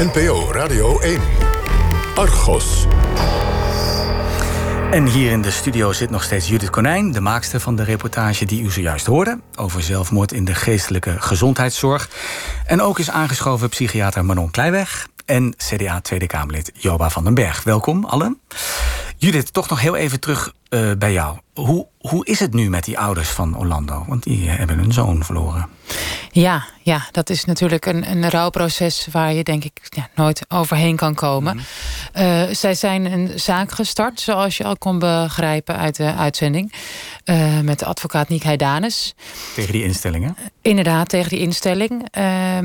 NPO Radio 1. Argos. En hier in de studio zit nog steeds Judith Konijn, de maakster van de reportage die u zojuist hoorde over zelfmoord in de geestelijke gezondheidszorg. En ook is aangeschoven psychiater Manon Kleiweg en CDA Tweede Kamerlid Joba van den Berg. Welkom allen. Judith, toch nog heel even terug uh, bij jou. Hoe, hoe is het nu met die ouders van Orlando? Want die hebben hun zoon verloren. Ja, ja dat is natuurlijk een, een rouwproces waar je denk ik ja, nooit overheen kan komen. Mm -hmm. uh, zij zijn een zaak gestart, zoals je al kon begrijpen uit de uitzending. Uh, met de advocaat Niek Heidanes. Tegen die instellingen? inderdaad, tegen die instelling. Uh,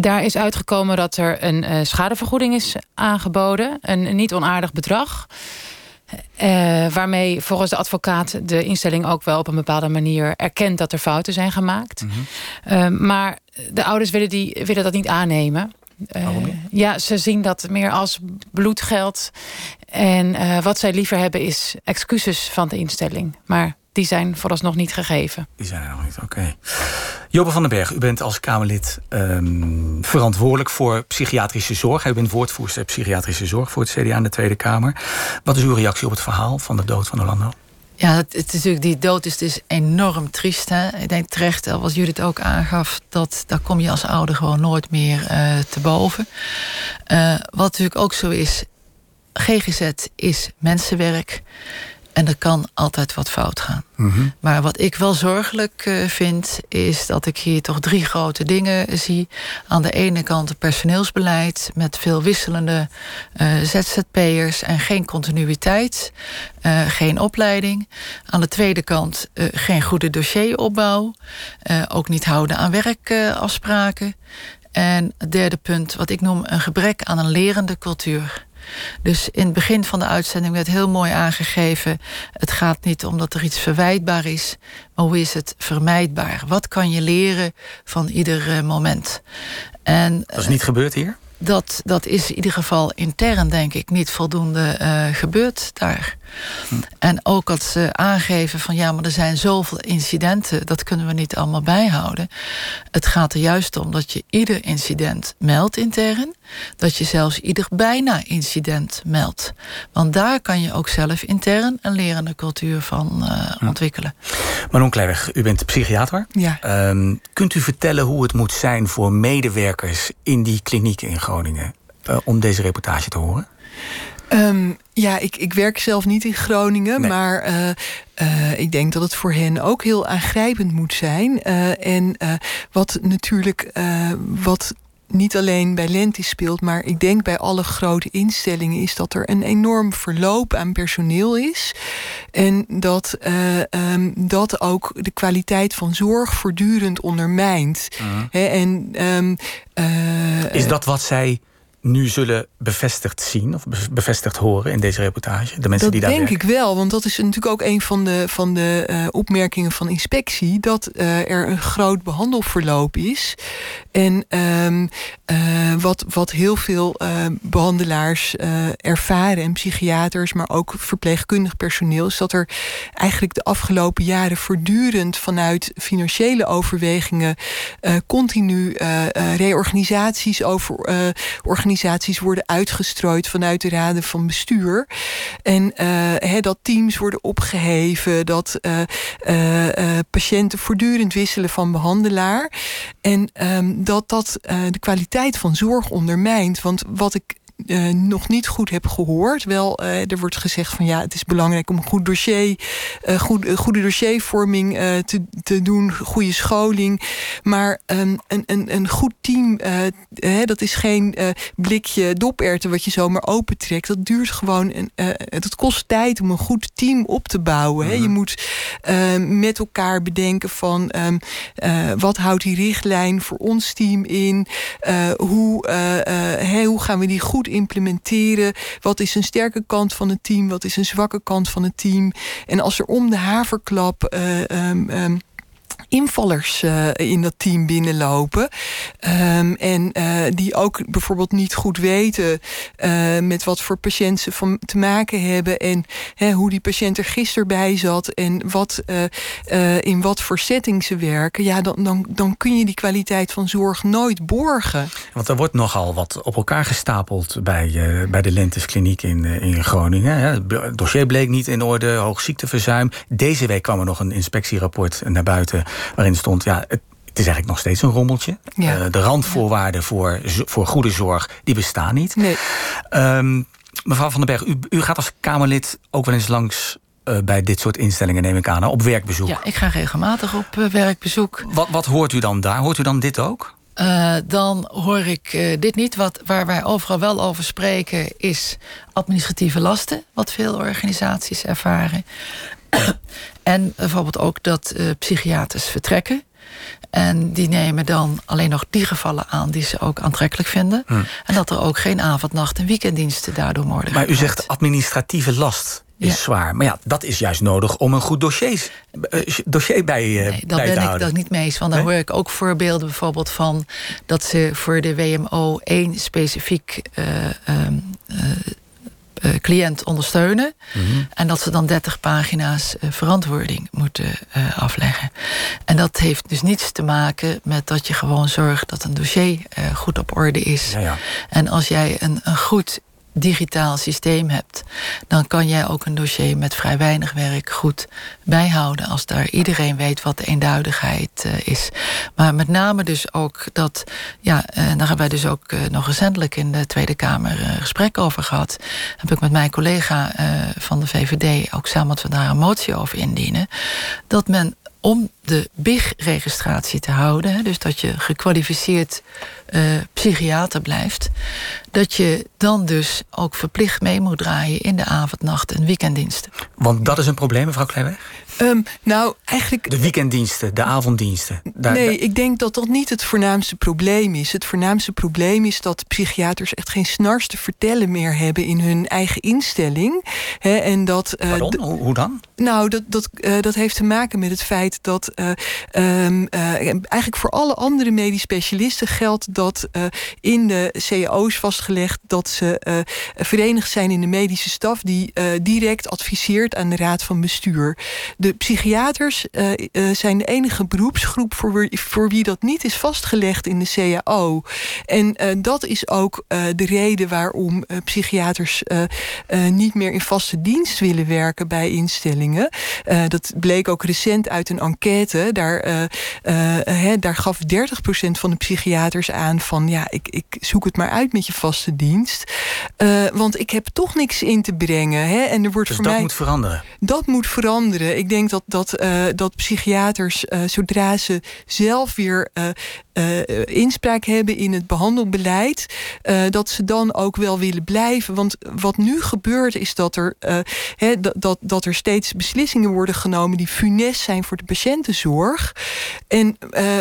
daar is uitgekomen dat er een schadevergoeding is aangeboden. Een, een niet onaardig bedrag. Uh, waarmee volgens de advocaat de instelling ook wel op een bepaalde manier erkent dat er fouten zijn gemaakt. Mm -hmm. uh, maar de ouders willen, die, willen dat niet aannemen. Niet? ja, ze zien dat meer als bloedgeld. En wat zij liever hebben is excuses van de instelling. Maar die zijn vooralsnog niet gegeven. Die zijn er nog niet, oké. Okay. Jobe van den Berg, u bent als Kamerlid um, verantwoordelijk voor psychiatrische zorg. U bent woordvoerster psychiatrische zorg voor het CDA in de Tweede Kamer. Wat is uw reactie op het verhaal van de dood van Orlando? Ja, het, is natuurlijk, die dood is dus enorm triest. Hè? Ik denk terecht, wat Judith ook aangaf, dat daar kom je als ouder gewoon nooit meer uh, te boven. Uh, wat natuurlijk ook zo is, GGZ is mensenwerk. En er kan altijd wat fout gaan. Mm -hmm. Maar wat ik wel zorgelijk uh, vind, is dat ik hier toch drie grote dingen zie. Aan de ene kant het personeelsbeleid met veel wisselende uh, ZZP'ers en geen continuïteit, uh, geen opleiding. Aan de tweede kant geen goede dossieropbouw, ook niet houden aan werkafspraken. en het derde punt, wat ik noem een gebrek aan een lerende cultuur. Dus in het begin van de uitzending werd heel mooi aangegeven: het gaat niet om dat er iets verwijtbaar is, maar hoe is het vermijdbaar? Wat kan je leren van ieder moment? En, dat is niet gebeurd hier? Dat, dat is in ieder geval intern, denk ik, niet voldoende uh, gebeurd daar. En ook dat ze aangeven van ja, maar er zijn zoveel incidenten, dat kunnen we niet allemaal bijhouden. Het gaat er juist om dat je ieder incident meldt intern, dat je zelfs ieder bijna incident meldt. Want daar kan je ook zelf intern een lerende cultuur van uh, ontwikkelen. Manon Kleiweg, u bent psychiater. Ja. Um, kunt u vertellen hoe het moet zijn voor medewerkers in die kliniek in Groningen uh, om deze reportage te horen? Um, ja, ik, ik werk zelf niet in Groningen, nee. maar uh, uh, ik denk dat het voor hen ook heel aangrijpend moet zijn. Uh, en wat natuurlijk, wat niet alleen bij Lentis speelt, maar ik denk bij alle grote instellingen is dat er een enorm verloop aan personeel is. En dat uh, um, dat ook de kwaliteit van zorg voortdurend ondermijnt. Mhm. -huh. He, en, um, uh, is dat wat zij nu zullen bevestigd zien of bevestigd horen in deze reportage? De mensen dat die daar denk werken? ik wel, want dat is natuurlijk ook een van de, van de uh, opmerkingen van inspectie: dat uh, er een groot behandelverloop is. En um, uh, wat, wat heel veel behandelaars ervaren en psychiaters, maar ook verpleegkundig personeel, is dat er eigenlijk de afgelopen jaren voortdurend vanuit financiële overwegingen continu reorganisaties over organisaties worden uitgestrooid vanuit de raden van bestuur. En he, dat teams worden opgeheven, dat uh, uh, patiënten voortdurend wisselen van behandelaar. En um, dat dat de kwaliteit van zorg ondermijnt. Want wat ik uh, nog niet goed heb gehoord. Wel, uh, er wordt gezegd van ja, het is belangrijk om een goed dossier, uh, goed, goede dossiervorming te, te doen, goede scholing. Maar um, een, een, een goed team, hè, dat is geen blikje doperten wat je zomaar opentrekt. Dat duurt gewoon, een, het kost tijd om een goed team op te bouwen. Hè. Je moet met elkaar bedenken van um, wat houdt die richtlijn voor ons team in? hoe, hè, hoe gaan we die goed implementeren. Wat is een sterke kant van het team? Wat is een zwakke kant van het team? En als er om de haverklap uh, invallers in dat team binnenlopen. Ehm, en die ook bijvoorbeeld niet goed weten met wat voor patiënten ze van te maken hebben. En hoe die patiënt er gisteren bij zat. En wat, in wat voor setting ze werken. Ja, dan, dan, dan kun je die kwaliteit van zorg nooit borgen. Want er wordt nogal wat op elkaar gestapeld bij, bij de Lenteskliniek in, in Groningen. Het dossier bleek niet in orde, hoog ziekteverzuim. Deze week kwam er nog een inspectierapport naar buiten waarin stond... ja, het, is eigenlijk nog steeds een rommeltje. Eh, de randvoorwaarden voor, voor goede zorg, die bestaan niet. Nee. Ehm, mevrouw Van den Berg, u, u gaat als Kamerlid ook wel eens langs uh, bij dit soort instellingen, neem ik aan, op werkbezoek. Ja, ik ga regelmatig op uh, werkbezoek. Wat, wat hoort u dan daar? Hoort u dan dit ook? Uh, dan hoor ik dit niet. Wat, waar wij overal wel over spreken is administratieve lasten, wat veel organisaties ervaren. En bijvoorbeeld ook dat uh, psychiaters vertrekken. En die nemen dan alleen nog die gevallen aan die ze ook aantrekkelijk vinden. Hm. En dat er ook geen avond, nacht en weekenddiensten daardoor worden. Maar u zegt administratieve last is zwaar. Maar ja, dat is juist nodig om een goed dossier, uh, dossier bij, uh, nee, dat ben ik dat niet mee eens. Want dan hoor ik ook voorbeelden bijvoorbeeld van... dat ze voor de WMO één specifiek uh, uh, cliënt ondersteunen. Mhm. En dat ze dan 30 pagina's uh, verantwoording moeten uh, afleggen. En dat heeft dus niets te maken met dat je gewoon zorgt dat een dossier goed op orde is. Ja, ja. En als jij een, een goed digitaal systeem hebt, dan kan jij ook een dossier met vrij weinig werk goed bijhouden. Als daar iedereen weet wat de eenduidigheid uh, is. Maar met name dus ook dat, ja, uh, daar hebben wij dus ook uh, nog recentelijk in de Tweede Kamer gesprek over gehad. Heb ik met mijn collega van de VVD ook samen dat we daar een motie over indienen. Dat men om de BIG-registratie te houden, dus dat je gekwalificeerd uh, psychiater blijft, dat je dan dus ook verplicht mee moet draaien in de avond, nacht en weekenddiensten. Want dat is een probleem, mevrouw Kleiweg? Um, nou, eigenlijk. De weekenddiensten, de avonddiensten. Daar, nee, ik denk dat dat niet het voornaamste probleem is. Het voornaamste probleem is dat psychiaters echt geen snars te vertellen meer hebben in hun eigen instelling. He, en dat, uh, Pardon? Hoe dan? Nou, dat, dat, uh, dat heeft te maken met het feit dat uh, um, eigenlijk voor alle andere medisch specialisten geldt dat in de cao's vastgelegd dat ze verenigd zijn in de medische staf die direct adviseert aan de raad van bestuur. De psychiaters zijn de enige beroepsgroep voor wie, voor wie dat niet is vastgelegd in de CAO. En dat is ook de reden waarom psychiaters niet meer in vaste dienst willen werken bij instellingen. Dat bleek ook recent uit een enquête. Daar, he, daar gaf 30% van de psychiaters aan van ja, ik, ik zoek het maar uit met je vaste dienst. want ik heb toch niks in te brengen. Hè? En er wordt dus voor dat mij, moet veranderen? Dat moet veranderen. Ik denk dat, dat, uh, dat psychiaters, uh, zodra ze zelf weer uh, inspraak hebben in het behandelbeleid, dat ze dan ook wel willen blijven. Want wat nu gebeurt is dat er, he, dat, dat er steeds beslissingen worden genomen die funest zijn voor de patiëntenzorg. En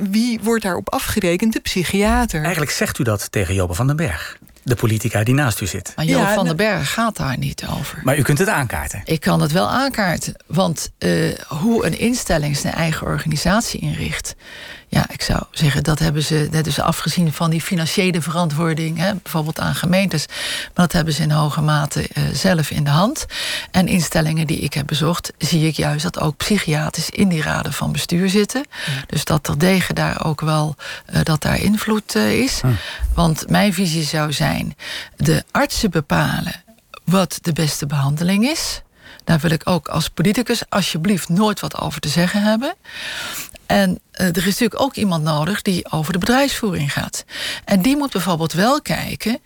wie wordt daarop afgerekend? De psychiater. Eigenlijk zegt u dat tegen Jobe van den Berg de politica die naast u zit. Maar Joop van den Berg gaat daar niet over. Maar u kunt het aankaarten. Ik kan het wel aankaarten. Want uh, hoe een instelling zijn eigen organisatie inricht... Ja, ik zou zeggen, dat hebben ze, net dus afgezien van die financiële verantwoording, hè, bijvoorbeeld aan gemeentes, maar dat hebben ze in hoge mate uh, zelf in de hand. En instellingen die ik heb bezocht, zie ik juist dat ook psychiaters in die raden van bestuur zitten. Dus dat er degen daar ook wel uh, dat daar invloed uh, is. Want mijn visie zou zijn: de artsen bepalen wat de beste behandeling is. Daar wil ik ook als politicus alsjeblieft nooit wat over te zeggen hebben. En uh, er is natuurlijk ook iemand nodig die over de bedrijfsvoering gaat. En die moet bijvoorbeeld wel kijken.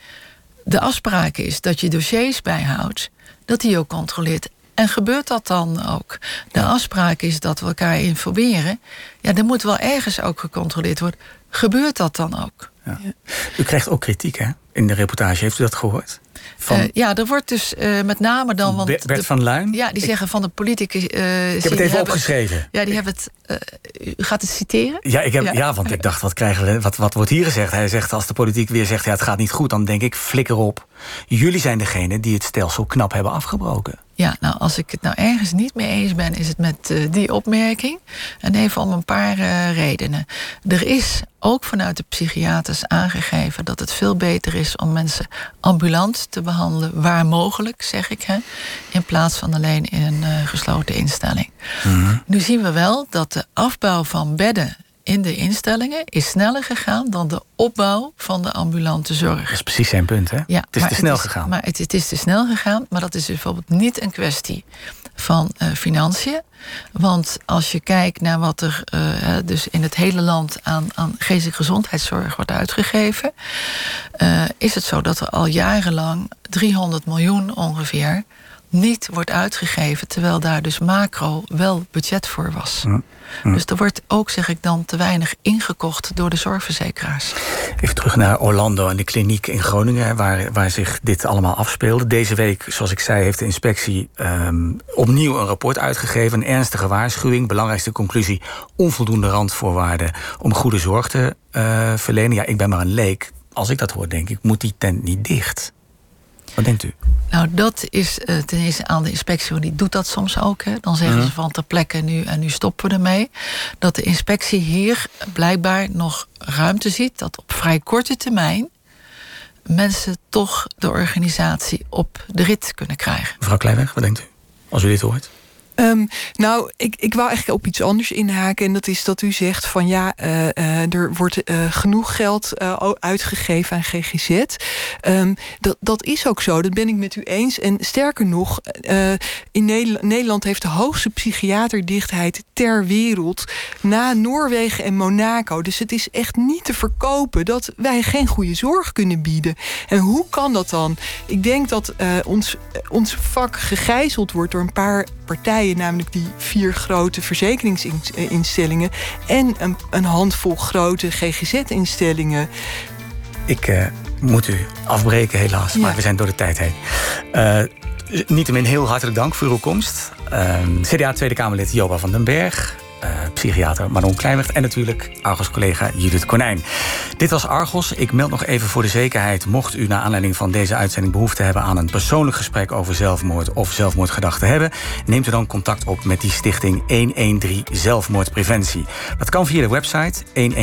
De afspraak is dat je dossiers bijhoudt, dat die ook controleert. En gebeurt dat dan ook? De afspraak is dat we elkaar informeren. Ja, dan moet wel ergens ook gecontroleerd worden. Gebeurt dat dan ook? Ja. U krijgt ook kritiek hè? in de reportage. Heeft u dat gehoord? Van... Uh, ja, er wordt dus uh, met name dan... Want Bert, Bert van Luin? Ja, die zeggen van de politicus... Uh, ik heb het even opgeschreven. Ja, die hebben het... u gaat het citeren? Ja, ik heb, ja. ja. want ik dacht, wat, krijgen we, wat, wat wordt hier gezegd? Hij zegt, als de politiek weer zegt, ja, het gaat niet goed... dan denk ik, flikker op. Jullie zijn degene die het stelsel knap hebben afgebroken. Ja, nou, als ik het nou ergens niet mee eens ben, is het met uh, die opmerking. En even om een paar uh, redenen. Er is ook vanuit de psychiaters aangegeven dat het veel beter is om mensen ambulant te behandelen, waar mogelijk, zeg ik, hè, in plaats van alleen in een uh, gesloten instelling. -hmm. Nu zien we wel dat de afbouw van bedden in de instellingen is sneller gegaan dan de opbouw van de ambulante zorg. Dat is precies zijn punt, hè? Ja, het is te snel het is, gegaan. Maar het, het, is te snel gegaan, maar dat is bijvoorbeeld niet een kwestie van uh, financiën. Want als je kijkt naar wat er uh, dus in het hele land aan, aan geestelijke gezondheidszorg wordt uitgegeven, uh, is het zo dat er al jarenlang 300 miljoen ongeveer niet wordt uitgegeven, terwijl daar dus macro wel budget voor was. Ja. Dus er wordt ook, zeg ik dan, te weinig ingekocht door de zorgverzekeraars. Even terug naar Orlando en de kliniek in Groningen, waar, waar zich dit allemaal afspeelde. Deze week, zoals ik zei, heeft de inspectie um, opnieuw een rapport uitgegeven. Een ernstige waarschuwing. Belangrijkste conclusie: onvoldoende randvoorwaarden om goede zorg te uh, verlenen. Ja, ik ben maar een leek. Als ik dat hoor, denk ik, moet die tent niet dicht. Wat denkt u? Nou, dat is uh, ten eerste aan de inspectie, die doet dat soms ook. Hè. Dan zeggen Mhm. ze van ter plekke nu en nu stoppen we ermee. Dat de inspectie hier blijkbaar nog ruimte ziet dat op vrij korte termijn mensen toch de organisatie op de rit kunnen krijgen. Mevrouw Kleiweg, wat denkt u als u dit hoort? Um, nou, ik, ik wou eigenlijk op iets anders inhaken. En dat is dat u zegt van ja, uh, uh, er wordt uh, genoeg geld uitgegeven aan GGZ. Um, dat, dat is ook zo, dat ben ik met u eens. En sterker nog, in Nederland, Nederland heeft de hoogste psychiaterdichtheid ter wereld. Na Noorwegen en Monaco. Dus het is echt niet te verkopen dat wij geen goede zorg kunnen bieden. En hoe kan dat dan? Ik denk dat ons, ons vak gegijzeld wordt door een paar partijen, namelijk die vier grote verzekeringsinstellingen en een, een handvol grote GGZ-instellingen. Ik uh, moet u afbreken, helaas, ja. maar we zijn door de tijd heen. Uh, Niettemin heel hartelijk dank voor uw komst. Uh, CDA Tweede Kamerlid Joba van den Berg. Psychiater Manon Kleinweg en natuurlijk Argos-collega Judith Konijn. Dit was Argos. Ik meld nog even voor de zekerheid... mocht u naar aanleiding van deze uitzending behoefte hebben... aan een persoonlijk gesprek over zelfmoord of zelfmoordgedachten hebben... neemt u dan contact op met die stichting 113 Zelfmoordpreventie. Dat kan via de website 113